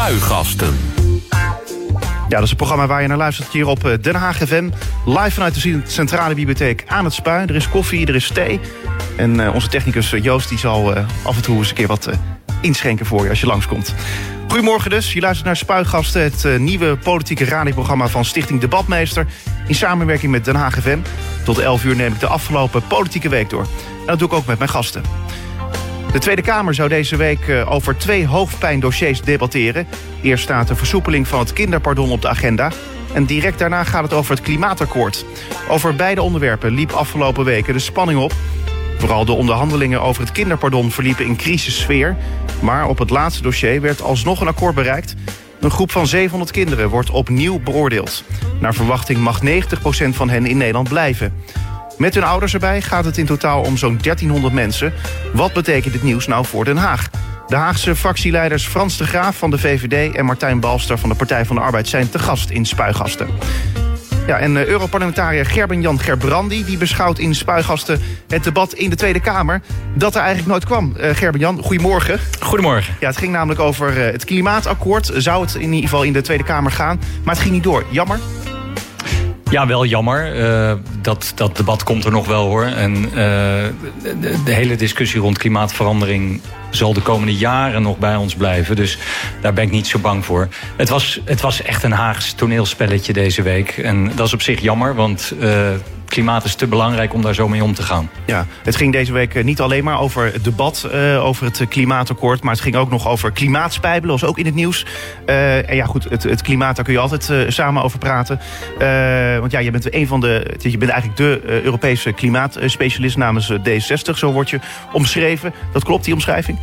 Spuigasten. Ja, dat is het programma waar je naar luistert hier op eh, Den Haag FM. Live vanuit de Centrale Bibliotheek aan het Spui. Er is koffie, er is thee. En uh, onze technicus eh, Joost die zal af en toe eens een keer wat inschenken voor je als je langskomt. Goedemorgen dus. Je luistert naar Spuigasten, het nieuwe politieke radioprogramma van Stichting Debatmeester. In samenwerking met Den Haag FM. Tot 11 uur neem ik de afgelopen politieke week door. En dat doe ik ook met mijn gasten. De Tweede Kamer zou deze week uh, over twee hoofdpijndossiers debatteren. Eerst staat de versoepeling van het kinderpardon op de agenda. En direct daarna gaat het over het klimaatakkoord. Over beide onderwerpen liep afgelopen weken de spanning op. Vooral de onderhandelingen over het kinderpardon verliepen in crisissfeer. Maar op het laatste dossier werd alsnog een akkoord bereikt. Een groep van 700 kinderen wordt opnieuw beoordeeld. Naar verwachting mag 90% van hen in Nederland blijven. Met hun ouders erbij gaat het in totaal om zo'n 1300 mensen. Wat betekent dit nieuws nou voor Den Haag? De Haagse fractieleiders Frans de Graaf van de VVD... en Martijn Balster van de Partij van de Arbeid zijn te gast in Spuigasten. Ja, en uh, Europarlementariër Gerben-Jan Gerbrandi... die beschouwt in Spuigasten het debat in de Tweede Kamer... dat er eigenlijk nooit kwam. Uh, Gerben-Jan, goedemorgen. Goedemorgen. Ja, het ging namelijk over uh, het klimaatakkoord. Zou het in ieder geval in de Tweede Kamer gaan. Maar het ging niet door. Jammer? Ja, wel jammer. Uh, dat, dat debat komt er nog wel hoor. En de, de, hele discussie rond klimaatverandering zal de komende jaren nog bij ons blijven. Dus daar ben ik niet zo bang voor. Het was, het was echt een Haags toneelspelletje deze week. En dat is op zich jammer, want uh, klimaat is te belangrijk om daar zo mee om te gaan. Ja, het ging deze week niet alleen maar over het debat uh, over het klimaatakkoord... maar het ging ook nog over klimaatspijbelen, was ook in het nieuws. En ja, goed, het, het, klimaat, daar kun je altijd samen over praten. want ja, je bent een van de... je bent eigenlijk de Europese klimaatspecialist namens D60, zo word je omschreven. Dat klopt, die omschrijving?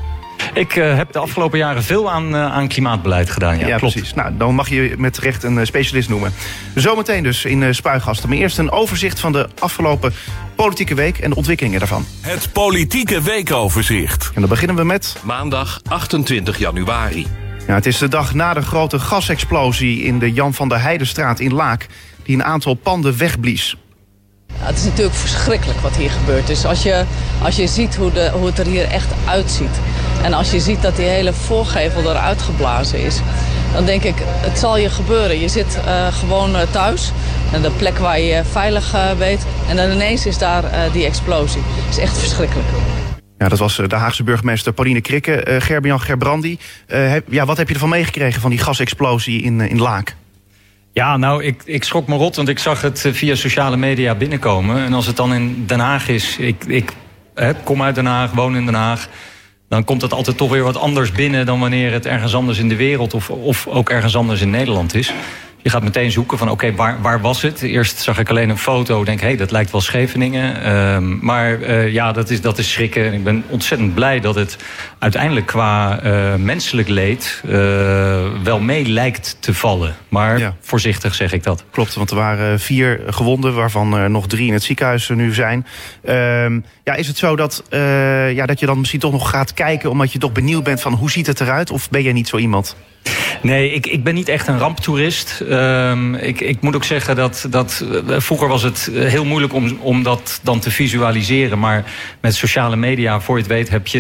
Ik uh, heb de afgelopen jaren veel aan, uh, aan klimaatbeleid gedaan. Ja, ja klopt. precies. Nou, dan mag je met recht een uh, specialist noemen. Zometeen dus in uh, Spuigasten. Maar eerst een overzicht van de afgelopen politieke week en de ontwikkelingen daarvan. Het politieke weekoverzicht. En dan beginnen we met... Maandag 28 januari. Ja, het is de dag na de grote gasexplosie in de Jan van der Heidenstraat in Laak... die een aantal panden wegblies. Het is natuurlijk verschrikkelijk wat hier gebeurd is. Als je, als je ziet hoe, de, hoe het er hier echt uitziet. En als je ziet dat die hele voorgevel eruit geblazen is. Dan denk ik, het zal je gebeuren. Je zit uh, gewoon uh, thuis. En de plek waar je veilig uh, weet. En dan ineens is daar die explosie. Het is echt verschrikkelijk. Ja, dat was de Haagse burgemeester Pauline Krikke. Gerbian Gerbrandi. Ja, wat heb je ervan meegekregen van die gasexplosie in, in Laak? Ja, nou, ik, ik schrok me rot, want ik zag het via sociale media binnenkomen. En als het dan in Den Haag is, ik, ik kom uit Den Haag, woon in Den Haag... dan komt het altijd toch weer wat anders binnen... dan wanneer het ergens anders in de wereld of, of ook ergens anders in Nederland is. Je gaat meteen zoeken van, oké, okay, waar, waar was het? Eerst zag ik alleen een foto, denk, hé, hey, dat lijkt wel Scheveningen. Um, maar uh, ja, dat is, dat is schrikken. Ik ben ontzettend blij dat het uiteindelijk qua uh, menselijk leed... Uh, wel mee lijkt te vallen. Maar ja. voorzichtig zeg ik dat. Klopt, want er waren vier gewonden... waarvan er nog drie in het ziekenhuis nu zijn. Um, ja, is het zo dat, ja, dat je dan misschien toch nog gaat kijken... omdat je toch benieuwd bent van hoe ziet het eruit? Of ben jij niet zo iemand? Nee, ik, ik ben niet echt een ramptoerist. Um, ik, ik moet ook zeggen dat, dat vroeger was het heel moeilijk om, om dat dan te visualiseren. Maar met sociale media, voor je het weet, heb je,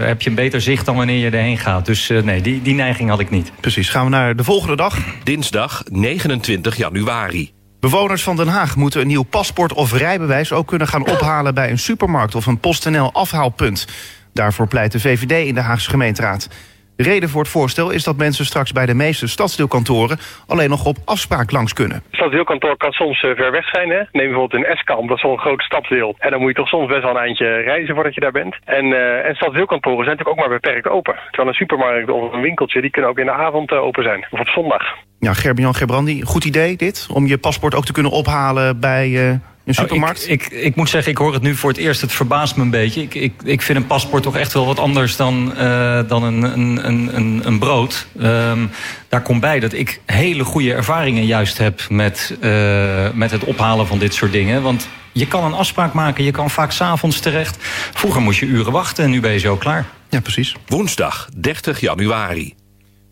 heb je een beter zicht dan wanneer je erheen gaat. Dus uh, nee, die, die neiging had ik niet. Precies. Gaan we naar de volgende dag. Dinsdag 29 januari. Bewoners van Den Haag moeten een nieuw paspoort of rijbewijs ook kunnen gaan ophalen bij een supermarkt of een PostNL afhaalpunt. Daarvoor pleit de VVD in de Haagse gemeenteraad. De reden voor het voorstel is dat mensen straks bij de meeste stadsdeelkantoren alleen nog op afspraak langs kunnen. Het stadsdeelkantoor kan soms uh, ver weg zijn. Hè? Neem bijvoorbeeld een Eskamp, dat is zo'n groot stadsdeel. En dan moet je toch soms best wel een eindje reizen voordat je daar bent. En, uh, en stadsdeelkantoren zijn natuurlijk ook maar beperkt open. Terwijl een supermarkt of een winkeltje, die kunnen ook in de avond uh, open zijn. Of op zondag. Ja, Gerbian Gerbrandi, goed idee dit? Om je paspoort ook te kunnen ophalen bij een supermarkt? Nou, ik, ik, ik, moet zeggen, ik hoor het nu voor het eerst. Het verbaast me een beetje. Ik, ik, ik vind een paspoort toch echt wel wat anders dan, uh, dan een, een, een, een brood. Um, daar komt bij dat ik hele goede ervaringen juist heb met, uh, met het ophalen van dit soort dingen. Want je kan een afspraak maken, je kan vaak s'avonds terecht. Vroeger moest je uren wachten en nu ben je zo klaar. Ja, precies. Woensdag 30 januari.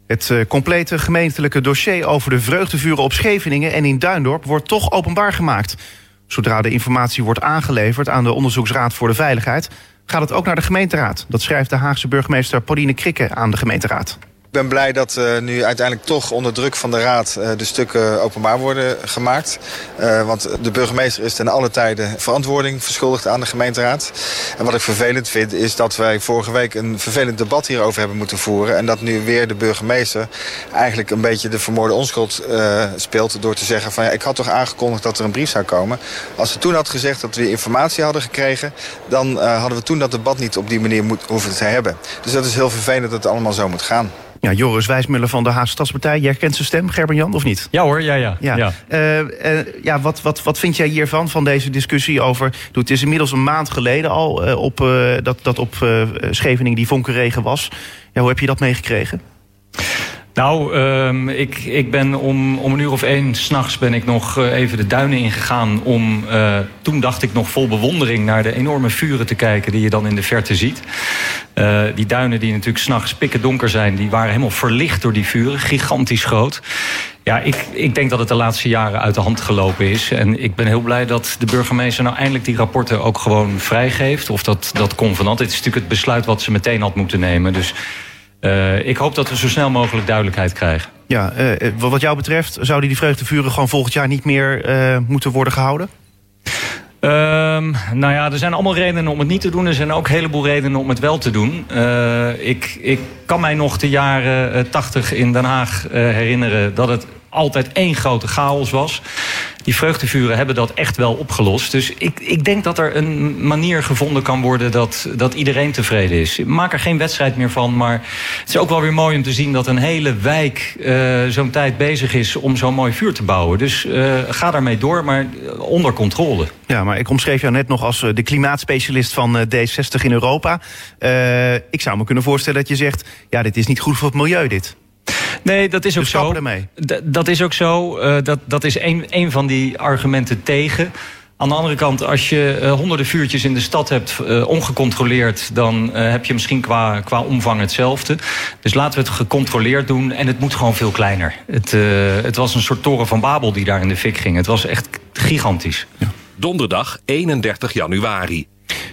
Het uh, complete gemeentelijke dossier over de vreugdevuren op Scheveningen en in Duindorp wordt toch openbaar gemaakt. Zodra de informatie wordt aangeleverd aan de Onderzoeksraad voor de Veiligheid... gaat het ook naar de gemeenteraad. Dat schrijft de Haagse burgemeester Pauline Krikke aan de gemeenteraad. Ben blij dat uh, nu uiteindelijk toch onder druk van de Raad uh, de stukken openbaar worden gemaakt. Uh, want de burgemeester is ten alle tijde verantwoording verschuldigd aan de gemeenteraad. En wat ik vervelend vind is dat wij vorige week een vervelend debat hierover hebben moeten voeren. En dat nu weer de burgemeester eigenlijk een beetje de vermoorde onschuld speelt. Door te zeggen van ja, ik had toch aangekondigd dat er een brief zou komen. Als ze toen had gezegd dat we informatie hadden gekregen, dan hadden we toen dat debat niet op die manier moet, hoeven te hebben. Dus dat is heel vervelend dat het allemaal zo moet gaan. Ja, Joris Wijsmuller van de Haagse Stadspartij. Jij kent zijn stem, Gerben-Jan, of niet? Ja hoor, ja, ja. ja. ja. Uh, uh, ja wat, wat, wat vind jij hiervan, van deze discussie over... Het is inmiddels een maand geleden al uh, op, dat, dat op Scheveningen die vonkenregen was. Ja, hoe heb je dat meegekregen? Nou, um, ik, ik ben om, om een uur of één s'nachts ben ik nog uh, even de duinen ingegaan. Om, uh, toen dacht ik nog vol bewondering naar de enorme vuren te kijken die je dan in de verte ziet. Uh, die duinen die natuurlijk s'nachts pikken donker zijn, die waren helemaal verlicht door die vuren. Gigantisch groot. Ja, ik, ik denk dat het de laatste jaren uit de hand gelopen is. En ik ben heel blij dat de burgemeester nou eindelijk die rapporten ook gewoon vrijgeeft. Of dat, dat convenant. Dit is natuurlijk het besluit wat ze meteen had moeten nemen. Dus uh, ik hoop dat we zo snel mogelijk duidelijkheid krijgen. Ja, uh, wat jou betreft, zouden die vreugdevuren gewoon volgend jaar niet meer uh, moeten worden gehouden? Um, nou ja, er zijn allemaal redenen om het niet te doen. Er zijn ook een heleboel redenen om het wel te doen. Ik, ik kan mij nog de jaren tachtig in Den Haag herinneren... dat het altijd één grote chaos was. Die vreugdevuren hebben dat echt wel opgelost. Dus ik, ik denk dat er een manier gevonden kan worden dat, dat iedereen tevreden is. Maak er geen wedstrijd meer van, maar het is ook wel weer mooi om te zien dat een hele wijk uh, zo'n tijd bezig is om zo'n mooi vuur te bouwen. Dus uh, ga daarmee door, maar onder controle. Ja, maar ik omschreef jou net nog als de klimaatspecialist van D60 in Europa. Ik zou me kunnen voorstellen dat je zegt, ja, dit is niet goed voor het milieu dit. Nee, dat is ook dus zo. Ermee. Dat is ook zo. Uh, dat, dat is een, een van die argumenten tegen. Aan de andere kant, als je uh, honderden vuurtjes in de stad hebt, uh, ongecontroleerd, dan uh, heb je misschien qua, qua omvang hetzelfde. Dus laten we het gecontroleerd doen en het moet gewoon veel kleiner. Het, het was een soort toren van Babel die daar in de fik ging. Het was echt gigantisch. Ja. Donderdag 31 januari.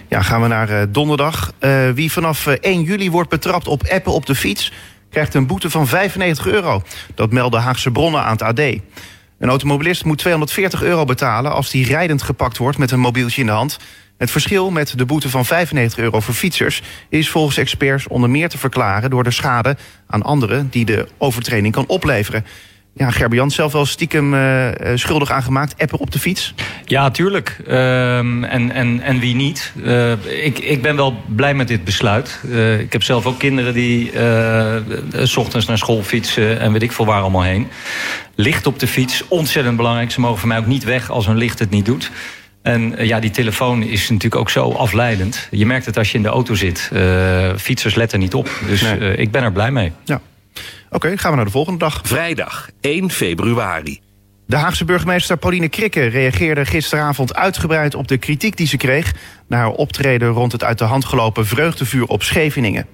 Ja, gaan we naar donderdag. wie vanaf 1 juli wordt betrapt op appen op de fiets krijgt een boete van 95 euro. Dat melden Haagse bronnen aan het AD. Een automobilist moet 240 euro betalen als hij rijdend gepakt wordt met een mobieltje in de hand. Het verschil met de boete van 95 euro voor fietsers is volgens experts onder meer te verklaren door de schade aan anderen die de overtreding kan opleveren ja, Gerber-Jan zelf wel stiekem uh, schuldig aangemaakt. Appen op de fiets? Ja, tuurlijk. Um, en, en, en wie niet? Uh, ik, ik ben wel blij met dit besluit. Uh, ik heb zelf ook kinderen die s ochtends naar school fietsen... en weet ik veel waar allemaal heen. Licht op de fiets, ontzettend belangrijk. Ze mogen van mij ook niet weg als hun licht het niet doet. En ja, die telefoon is natuurlijk ook zo afleidend. Je merkt het als je in de auto zit. fietsers letten niet op. Dus nee. ik ben er blij mee. Ja. Oké, okay, gaan we naar de volgende dag. Vrijdag 1 februari. De Haagse burgemeester Pauline Krikke reageerde gisteravond uitgebreid op de kritiek die ze kreeg... na haar optreden rond het uit de hand gelopen vreugdevuur op Scheveningen.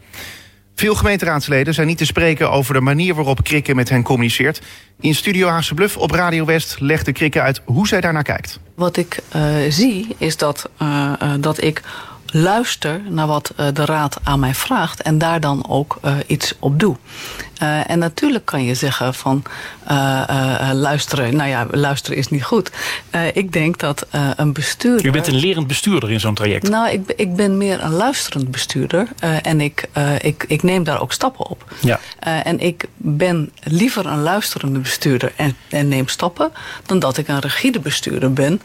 Veel gemeenteraadsleden zijn niet te spreken over de manier waarop Krikke met hen communiceert. In Studio Haagse Bluff op Radio West legde Krikke uit hoe zij daarnaar kijkt. Wat ik uh, zie is dat, uh, uh, dat ik luister naar wat uh, de raad aan mij vraagt en daar dan ook uh, iets op doe. Uh, en natuurlijk kan je zeggen van luisteren, nou ja, luisteren is niet goed. ik denk dat een bestuurder. U bent een lerend bestuurder in zo'n traject. Nou, ik, ik ben meer een luisterend bestuurder en ik, ik, ik neem daar ook stappen op. Ja. en ik ben liever een luisterende bestuurder en, en neem stappen dan dat ik een rigide bestuurder ben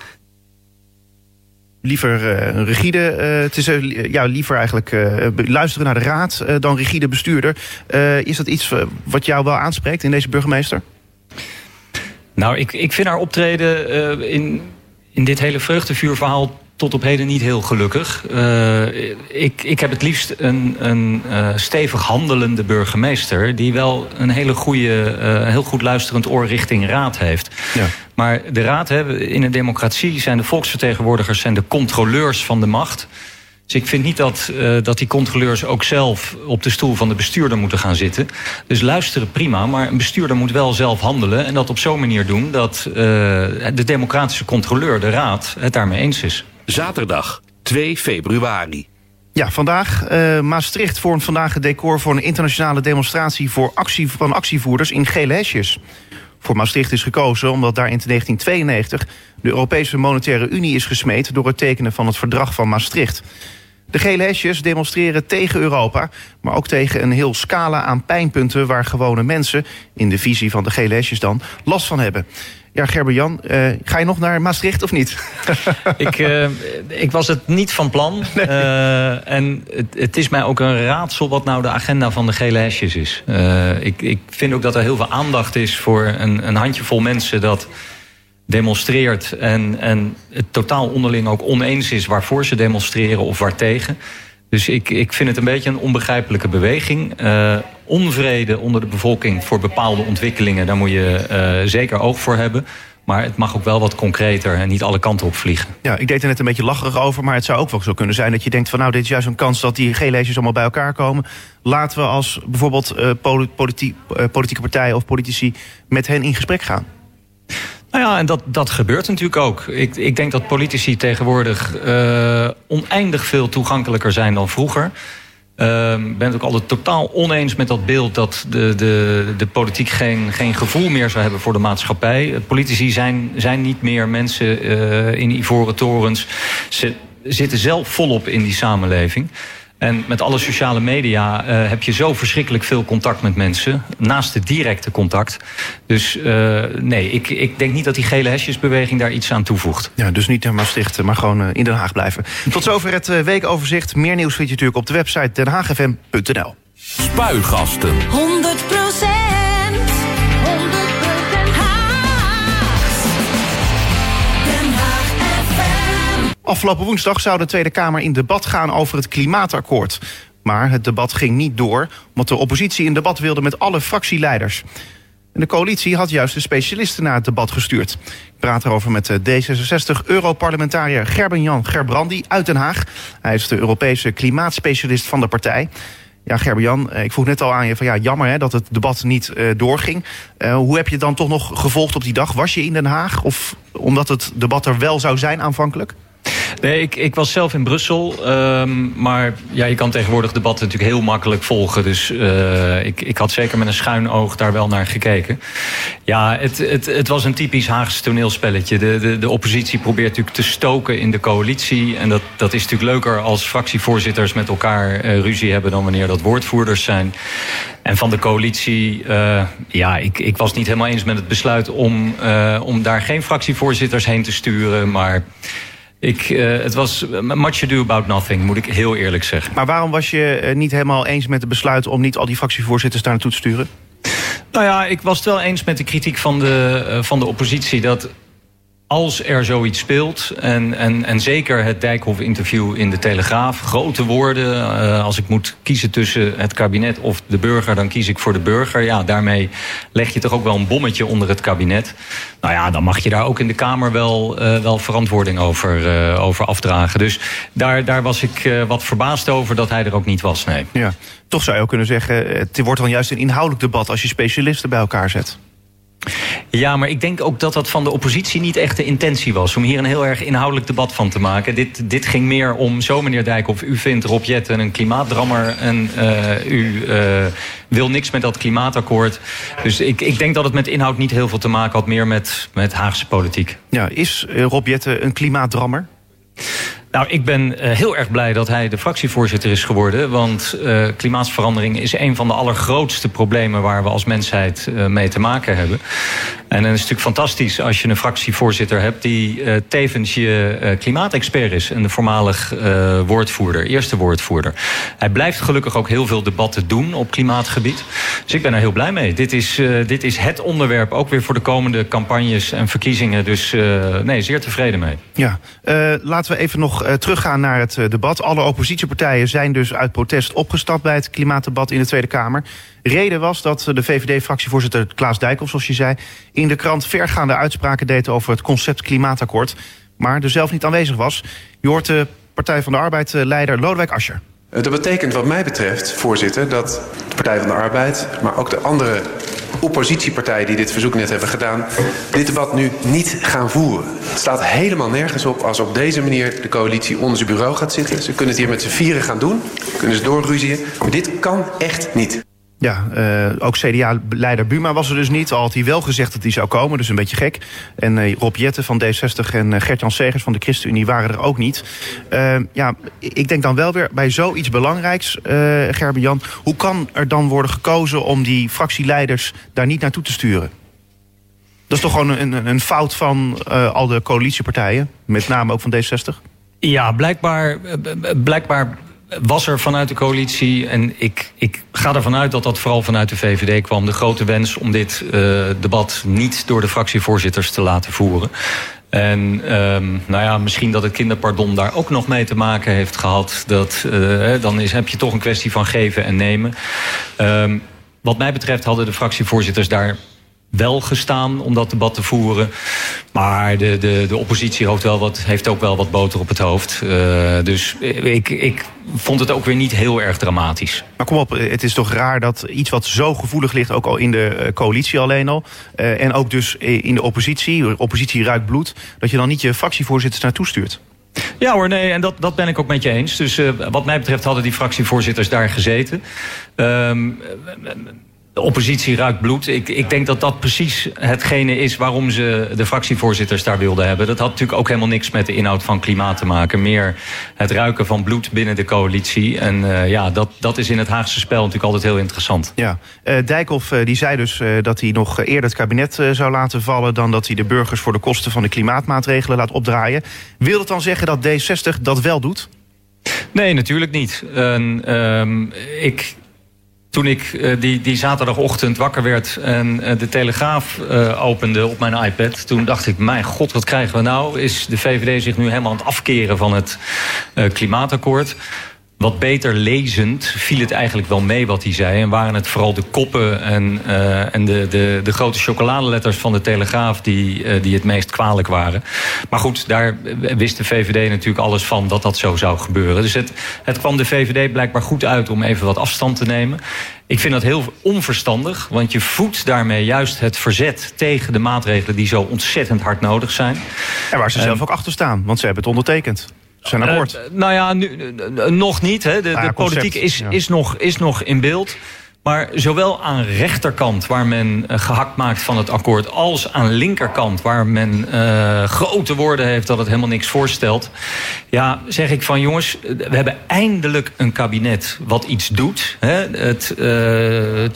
liever uh, een rigide, het is uh, ja, liever eigenlijk luisteren naar de raad dan rigide bestuurder. is dat iets wat jou wel aanspreekt in deze burgemeester? Nou, ik, ik vind haar optreden in, in dit hele vreugdevuurverhaal tot op heden niet heel gelukkig. Uh, ik, ik heb het liefst een, een uh, stevig handelende burgemeester... die wel een hele goede, uh, heel goed luisterend oor richting raad heeft. Ja. Maar de raad, hè, in een democratie zijn de volksvertegenwoordigers... zijn de controleurs van de macht... Dus ik vind niet dat, uh, dat die controleurs ook zelf op de stoel van de bestuurder moeten gaan zitten. Dus luisteren prima, maar een bestuurder moet wel zelf handelen... en dat op zo'n manier doen dat uh, de democratische controleur, de raad, het daarmee eens is. Zaterdag 2 februari. Ja, vandaag. Uh, Maastricht vormt vandaag het decor voor een internationale demonstratie voor actie, van actievoerders in gele hesjes. Voor Maastricht is gekozen omdat daar in 1992 de Europese Monetaire Unie is gesmeed door het tekenen van het verdrag van Maastricht. De gele hesjes demonstreren tegen Europa, maar ook tegen een heel scala aan pijnpunten waar gewone mensen, in de visie van de gele hesjes dan, last van hebben. Ja, Gerber-Jan, uh, ga je nog naar Maastricht of niet? ik, uh, ik was het niet van plan. Nee. Uh, en het, het, is mij ook een raadsel wat nou de agenda van de gele hesjes is. ik, ik vind ook dat er heel veel aandacht is voor een, een handjevol mensen... dat demonstreert en, en het totaal onderling ook oneens is... waarvoor ze demonstreren of waartegen. Dus ik, ik vind het een beetje een onbegrijpelijke beweging. Uh, onvrede onder de bevolking voor bepaalde ontwikkelingen... daar moet je uh, zeker oog voor hebben. Maar het mag ook wel wat concreter en niet alle kanten op vliegen. Ja, ik deed er net een beetje lacherig over, maar het zou ook wel zo kunnen zijn dat je denkt van nou, dit is juist een kans dat die G-lezers allemaal bij elkaar komen. Laten we als bijvoorbeeld uh, politieke partijen of politici met hen in gesprek gaan. Nou ja, en dat, dat gebeurt natuurlijk ook. Ik, ik denk dat politici tegenwoordig uh, oneindig veel toegankelijker zijn dan vroeger. Ik uh, ben het ook altijd totaal oneens met dat beeld dat de, de, de politiek geen, geen gevoel meer zou hebben voor de maatschappij. Politici zijn, zijn niet meer mensen uh, in ivoren torens. Ze zitten zelf volop in die samenleving. En met alle sociale media uh, heb je zo verschrikkelijk veel contact met mensen. Naast het directe contact. Dus uh, nee, ik, ik denk niet dat die gele hesjesbeweging daar iets aan toevoegt. Ja, dus niet in Maastricht, maar gewoon uh, in Den Haag blijven. Tot zover het weekoverzicht. Meer nieuws vind je natuurlijk op de website denhaagfm.nl. Spuigasten. 100 Afgelopen woensdag zou de Tweede Kamer in debat gaan over het klimaatakkoord. Maar het debat ging niet door, omdat de oppositie in debat wilde met alle fractieleiders. En de coalitie had juist de specialisten naar het debat gestuurd. Ik praat erover met de D66-Europarlementariër Gerben-Jan Gerbrandi uit Den Haag. Hij is de Europese klimaatspecialist van de partij. Ja, Gerben-Jan, eh, ik vroeg net al aan je van ja, jammer hè, dat het debat niet uh, doorging. Uh, hoe heb je het dan toch nog gevolgd op die dag? Was je in Den Haag? Of omdat het debat er wel zou zijn aanvankelijk? Nee, ik, ik was zelf in Brussel. Um, maar ja, je kan tegenwoordig debatten natuurlijk heel makkelijk volgen. Dus uh, ik, ik had zeker met een schuin oog daar wel naar gekeken. Ja, het, het, het was een typisch Haagse toneelspelletje. De, de, de oppositie probeert natuurlijk te stoken in de coalitie. En dat, dat is natuurlijk leuker als fractievoorzitters met elkaar uh, ruzie hebben... dan wanneer dat woordvoerders zijn. En van de coalitie, uh, ja, ik, ik was niet helemaal eens met het besluit... om, om daar geen fractievoorzitters heen te sturen, maar... Ik, uh, het was much ado about nothing, moet ik heel eerlijk zeggen. Maar waarom was je uh, niet helemaal eens met het besluit... om niet al die fractievoorzitters daar naartoe te sturen? Nou ja, ik was het wel eens met de kritiek van de, uh, van de oppositie... dat als er zoiets speelt, en, en, en zeker het Dijkhoff-interview in de Telegraaf... grote woorden, uh, als ik moet kiezen tussen het kabinet of de burger... dan kies ik voor de burger. Ja, daarmee leg je toch ook wel een bommetje onder het kabinet. Nou ja, dan mag je daar ook in de Kamer wel, uh, wel verantwoording over, uh, over afdragen. Dus daar, daar was ik wat verbaasd over dat hij er ook niet was, nee. Ja, toch zou je ook kunnen zeggen... het wordt dan juist een inhoudelijk debat als je specialisten bij elkaar zet. Ja, maar ik denk ook dat dat van de oppositie niet echt de intentie was... om hier een heel erg inhoudelijk debat van te maken. Dit, dit ging meer om, zo meneer Dijkhoff, u vindt Rob Jetten een klimaatdrammer... en uh, u uh, wil niks met dat klimaatakkoord. Dus ik, ik denk dat het met inhoud niet heel veel te maken had... meer met, met Haagse politiek. Ja, is uh, Rob Jetten een klimaatdrammer? Nou, ik ben uh, heel erg blij dat hij de fractievoorzitter is geworden. Want uh, klimaatsverandering is een van de allergrootste problemen... waar we als mensheid uh, mee te maken hebben. En het is natuurlijk fantastisch als je een fractievoorzitter hebt... die tevens je klimaatexpert is. En de voormalig woordvoerder, eerste woordvoerder. Hij blijft gelukkig ook heel veel debatten doen op klimaatgebied. Dus ik ben er heel blij mee. Dit is, dit is het onderwerp, ook weer voor de komende campagnes en verkiezingen. Dus nee, zeer tevreden mee. Ja, laten we even nog uh, teruggaan naar het uh, debat. Alle oppositiepartijen zijn dus uit protest opgestapt bij het klimaatdebat in de Tweede Kamer. Reden was dat de VVD-fractievoorzitter Klaas Dijkhoff, zoals je zei, in de krant vergaande uitspraken deed over het concept klimaatakkoord, maar er zelf niet aanwezig was. Je hoort de Partij van de Arbeid-leider Lodewijk Asscher. Dat betekent wat mij betreft, voorzitter, dat de Partij van de Arbeid, maar ook de andere oppositiepartijen die dit verzoek net hebben gedaan, dit debat nu niet gaan voeren. Het staat helemaal nergens op als op deze manier de coalitie onder zijn bureau gaat zitten. Ze kunnen het hier met z'n vieren gaan doen, kunnen ze doorruzien, maar dit kan echt niet. Ja, uh, ook CDA-leider Buma was er dus niet. Al had hij wel gezegd dat hij zou komen, dus een beetje gek. En uh, Rob Jetten van D60 en uh, Gert-Jan Segers van de ChristenUnie waren er ook niet. ja, ik denk dan wel weer bij zoiets belangrijks, Gerben-Jan... hoe kan er dan worden gekozen om die fractieleiders daar niet naartoe te sturen? Dat is toch gewoon een, een fout van al de coalitiepartijen, met name ook van D60? Ja, blijkbaar, blijkbaar was er vanuit de coalitie, en ik, ik ga ervan uit dat dat vooral vanuit de VVD kwam, de grote wens om dit uh, debat niet door de fractievoorzitters te laten voeren. En um, nou ja, misschien dat het kinderpardon daar ook nog mee te maken heeft gehad. Dat, uh, dan is, heb je toch een kwestie van geven en nemen. Um, wat mij betreft hadden de fractievoorzitters daar wel gestaan om dat debat te voeren. Maar de, de, de oppositie heeft, wel wat, heeft ook wel wat boter op het hoofd. Uh, dus ik, ik vond het ook weer niet heel erg dramatisch. Maar kom op, het is toch raar dat iets wat zo gevoelig ligt... ook al in de eh, coalitie alleen al... Uh, en ook dus in de oppositie, oppositie ruikt bloed... dat je dan niet je fractievoorzitters naartoe stuurt. Ja hoor, nee, en dat, dat ben ik ook met je eens. Dus uh, wat mij betreft hadden die fractievoorzitters daar gezeten. Um, de oppositie ruikt bloed. Ik, ik denk dat dat precies hetgene is waarom ze de fractievoorzitters daar wilden hebben. Dat had natuurlijk ook helemaal niks met de inhoud van klimaat te maken. Meer het ruiken van bloed binnen de coalitie. En uh, ja, dat, dat is in het Haagse spel natuurlijk altijd heel interessant. Ja, uh, Dijkhoff uh, die zei dus dat hij nog eerder het kabinet zou laten vallen... dan dat hij de burgers voor de kosten van de klimaatmaatregelen laat opdraaien. Wil dat dan zeggen dat D60 dat wel doet? Nee, natuurlijk niet. Uh, ik, toen ik uh, die, die zaterdagochtend wakker werd en uh, de Telegraaf uh, opende op mijn iPad... toen dacht ik, mijn god, wat krijgen we nou? Is de VVD zich nu helemaal aan het afkeren van het klimaatakkoord? Wat beter lezend viel het eigenlijk wel mee wat hij zei. En waren het vooral de koppen en, uh, en de, de, de grote chocoladeletters van de Telegraaf... Die, uh, die het meest kwalijk waren. Maar goed, daar wist de VVD natuurlijk alles van dat dat zo zou gebeuren. Dus het, het kwam de VVD blijkbaar goed uit om even wat afstand te nemen. Ik vind dat heel onverstandig, want je voedt daarmee juist het verzet tegen de maatregelen die zo ontzettend hard nodig zijn. En waar ze zelf ook achter staan, want ze hebben het ondertekend zijn akkoord. Uh, nou ja, nu, nog niet. Hè. De, ah, de politiek is, ja. is, nog, is nog in beeld. Maar zowel aan rechterkant, waar men gehakt maakt van het akkoord... als aan linkerkant, waar men uh, grote woorden heeft... dat het helemaal niks voorstelt. Ja, zeg ik van jongens, we hebben eindelijk een kabinet wat iets doet. Hè? Het uh,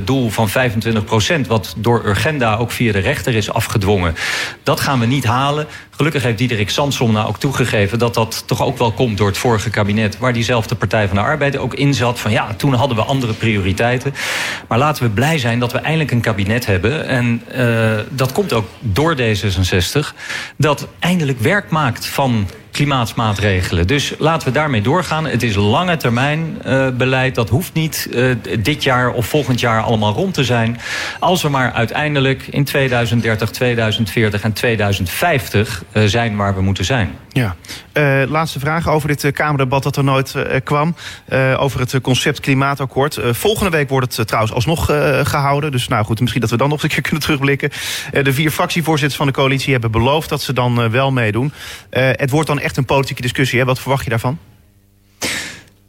2020-doel van 25 procent... wat door Urgenda ook via de rechter is afgedwongen... dat gaan we niet halen. Gelukkig heeft Diederik Samsom nou ook toegegeven... dat dat toch ook wel komt door het vorige kabinet... waar diezelfde Partij van de Arbeid ook in zat. Van ja, toen hadden we andere prioriteiten. Maar laten we blij zijn dat we eindelijk een kabinet hebben. En uh, dat komt ook door D66. Dat eindelijk werk maakt van klimaatmaatregelen. Dus laten we daarmee doorgaan. Het is lange termijn uh, beleid. Dat hoeft niet uh, dit jaar of volgend jaar allemaal rond te zijn. Als we maar uiteindelijk in 2030, 2040 en 2050 uh, zijn waar we moeten zijn. Ja. laatste vraag over dit Kamerdebat dat er nooit kwam. over het concept klimaatakkoord. volgende week wordt het trouwens alsnog gehouden. Dus nou goed, misschien dat we dan nog een keer kunnen terugblikken. de vier fractievoorzitters van de coalitie hebben beloofd dat ze dan wel meedoen. het wordt dan echt een politieke discussie. Hè? Wat verwacht je daarvan?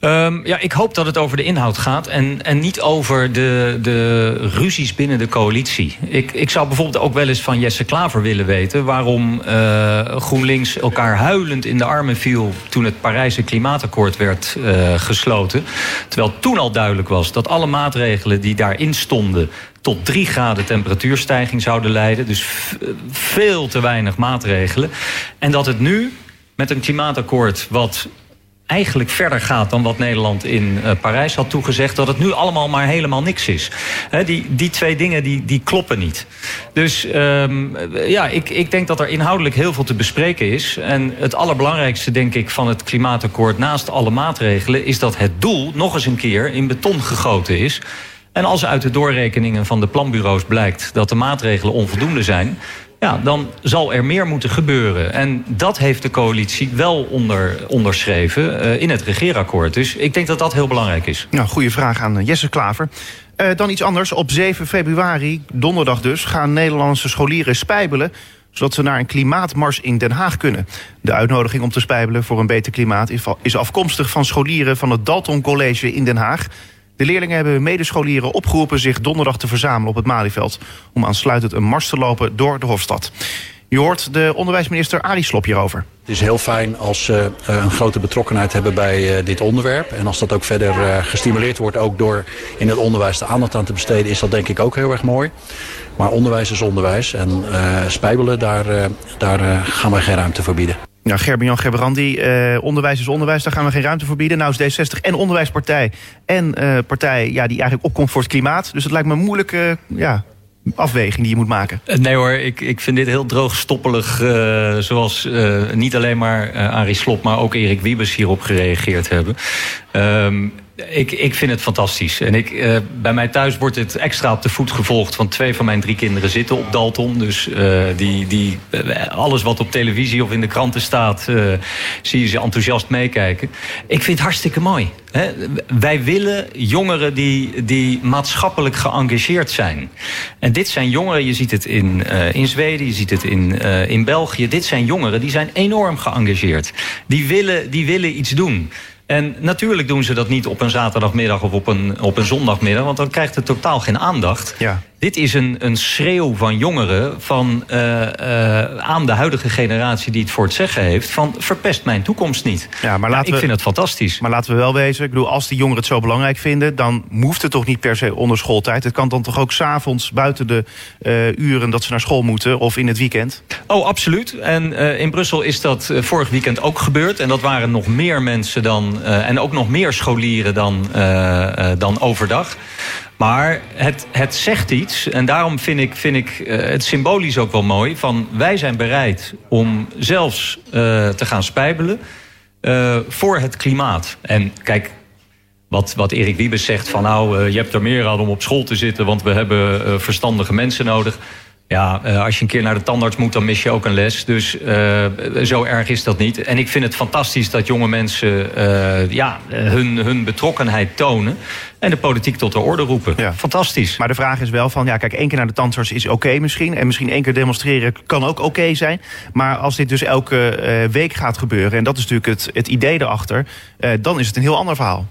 Um, ja, ik hoop dat het over de inhoud gaat en, en niet over de, de ruzies binnen de coalitie. Ik, ik zou bijvoorbeeld ook wel eens van Jesse Klaver willen weten... waarom uh, GroenLinks elkaar huilend in de armen viel... toen het Parijse klimaatakkoord werd uh, gesloten. Terwijl toen al duidelijk was dat alle maatregelen die daarin stonden tot 3 graden temperatuurstijging zouden leiden. Dus veel te weinig maatregelen. En dat het nu met een klimaatakkoord wat eigenlijk verder gaat dan wat Nederland in uh, Parijs had toegezegd... dat het nu allemaal maar helemaal niks is. Die, die twee dingen die, die kloppen niet. Dus um, ja, ik, ik denk dat er inhoudelijk heel veel te bespreken is. En het allerbelangrijkste, denk ik, van het klimaatakkoord... naast alle maatregelen, is dat het doel nog eens een keer in beton gegoten is... En als uit de doorrekeningen van de planbureaus blijkt dat de maatregelen onvoldoende zijn ja, dan zal er meer moeten gebeuren. En dat heeft de coalitie wel onder, onderschreven uh, in het regeerakkoord. Dus ik denk dat dat heel belangrijk is. Nou, goede vraag aan Jesse Klaver. Uh, dan iets anders. Op 7 februari, donderdag dus, gaan Nederlandse scholieren spijbelen zodat ze naar een klimaatmars in Den Haag kunnen. De uitnodiging om te spijbelen voor een beter klimaat is afkomstig van scholieren van het Dalton College in Den Haag. De leerlingen hebben medescholieren opgeroepen zich donderdag te verzamelen op het Malieveld... om aansluitend een mars te lopen door de Hofstad. Je hoort de onderwijsminister Arie Slop hierover. Het is heel fijn als ze uh, een grote betrokkenheid hebben bij uh, dit onderwerp. En als dat ook verder uh, gestimuleerd wordt, ook door in het onderwijs de aandacht aan te besteden, is dat denk ik ook heel erg mooi. Maar onderwijs is onderwijs en spijbelen, daar, daar gaan wij geen ruimte voor bieden. Ja, Gerben-Jan Gerbrandi, uh, onderwijs is onderwijs, daar gaan we geen ruimte voor bieden. Nou is D60 en onderwijspartij en uh, partij ja, die eigenlijk opkomt voor het klimaat. Dus het lijkt me een moeilijke ja, afweging die je moet maken. Nee hoor, ik, ik vind dit heel droogstoppelig. Uh, zoals niet alleen maar Arie Slop, maar ook Erik Wiebes hierop gereageerd hebben. Um, ik, ik vind het fantastisch. En ik, uh, bij mij thuis wordt het extra op de voet gevolgd. Want twee van mijn drie kinderen zitten op Dalton. Dus uh, die, die, uh, alles wat op televisie of in de kranten staat... zie je ze enthousiast meekijken. Ik vind het hartstikke mooi. Wij willen jongeren die, die maatschappelijk geëngageerd zijn. En dit zijn jongeren, je ziet het in, in Zweden, je ziet het in, in België. Dit zijn jongeren die zijn enorm geëngageerd. Die willen, die willen iets doen. En natuurlijk doen ze dat niet op een zaterdagmiddag of op een, op een zondagmiddag... want dan krijgt het totaal geen aandacht. Ja. Dit is een, een schreeuw van jongeren van, uh, uh, aan de huidige generatie die het voor het zeggen heeft... van verpest mijn toekomst niet. Ja, maar laten ja, ik vind het fantastisch. Maar laten we wel wezen, ik bedoel, als die jongeren het zo belangrijk vinden... dan hoeft het toch niet per se onder schooltijd. Het kan dan toch ook s'avonds buiten de uh, uren dat ze naar school moeten... of in het weekend? Oh, absoluut. En in Brussel is dat vorig weekend ook gebeurd. En dat waren nog meer mensen dan... en ook nog meer scholieren dan, dan overdag. Maar het, het zegt iets. En daarom vind ik, vind ik uh, het symbolisch ook wel mooi. Van wij zijn bereid om zelfs uh, te gaan spijbelen. Uh, voor het klimaat. En kijk, wat, wat Erik Wiebes zegt van nou, je hebt er meer aan om op school te zitten, want we hebben verstandige mensen nodig. Ja, uh, als je een keer naar de tandarts moet, dan mis je ook een les. Dus uh, zo erg is dat niet. En ik vind het fantastisch dat jonge mensen uh, ja, hun, hun betrokkenheid tonen. En de politiek tot de orde roepen. Ja. Fantastisch. Maar de vraag is wel van, ja, kijk, één keer naar de tandarts is oké okay misschien. En misschien één keer demonstreren kan ook oké okay zijn. Maar als dit dus elke week gaat gebeuren, en dat is natuurlijk het, het idee erachter, dan is het een heel ander verhaal.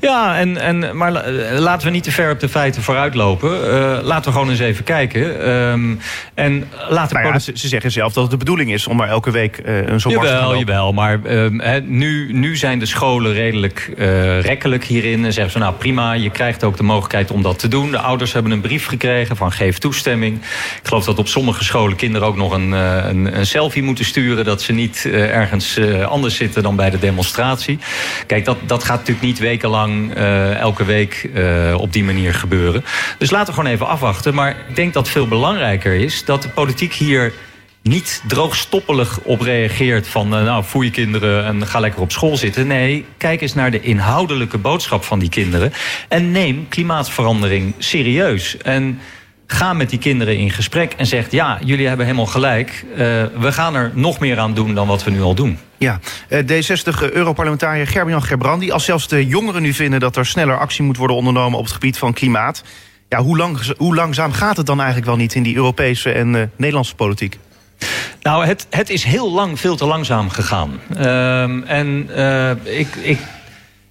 Ja, en, en, maar laten we niet te ver op de feiten vooruitlopen. Uh, laten we gewoon eens even kijken. Um, en laten nou ja, ze, ze, zeggen zelf dat het de bedoeling is om maar elke week uh, een zo'n mars te gaan Jawel, maar um, he, nu, nu zijn de scholen redelijk uh, rekkelijk hierin. En zeggen ze, nou prima, je krijgt ook de mogelijkheid om dat te doen. De ouders hebben een brief gekregen van geef toestemming. Ik geloof dat op sommige scholen kinderen ook nog een, een, een selfie moeten sturen... dat ze niet ergens anders zitten dan bij de demonstratie. Kijk, dat, dat gaat natuurlijk niet wekenlang uh, elke week uh, op die manier gebeuren. Dus laten we gewoon even afwachten. Maar ik denk dat veel belangrijker is dat de politiek hier niet droogstoppelig op reageert van... Uh, nou, voer je kinderen en ga lekker op school zitten. Nee, kijk eens naar de inhoudelijke boodschap van die kinderen... en neem klimaatverandering serieus. En ga met die kinderen in gesprek en zegt... ja, jullie hebben helemaal gelijk. Uh, we gaan er nog meer aan doen dan wat we nu al doen. Ja, eh, D60-Europarlementariër Gerben-Jan Gerbrandi... als zelfs de jongeren nu vinden dat er sneller actie moet worden ondernomen... op het gebied van klimaat... Ja, hoe, lang, hoe langzaam gaat het dan eigenlijk wel niet in die Europese en uh, Nederlandse politiek? Nou, het, het is heel lang veel te langzaam gegaan. Uh, en ik, ik,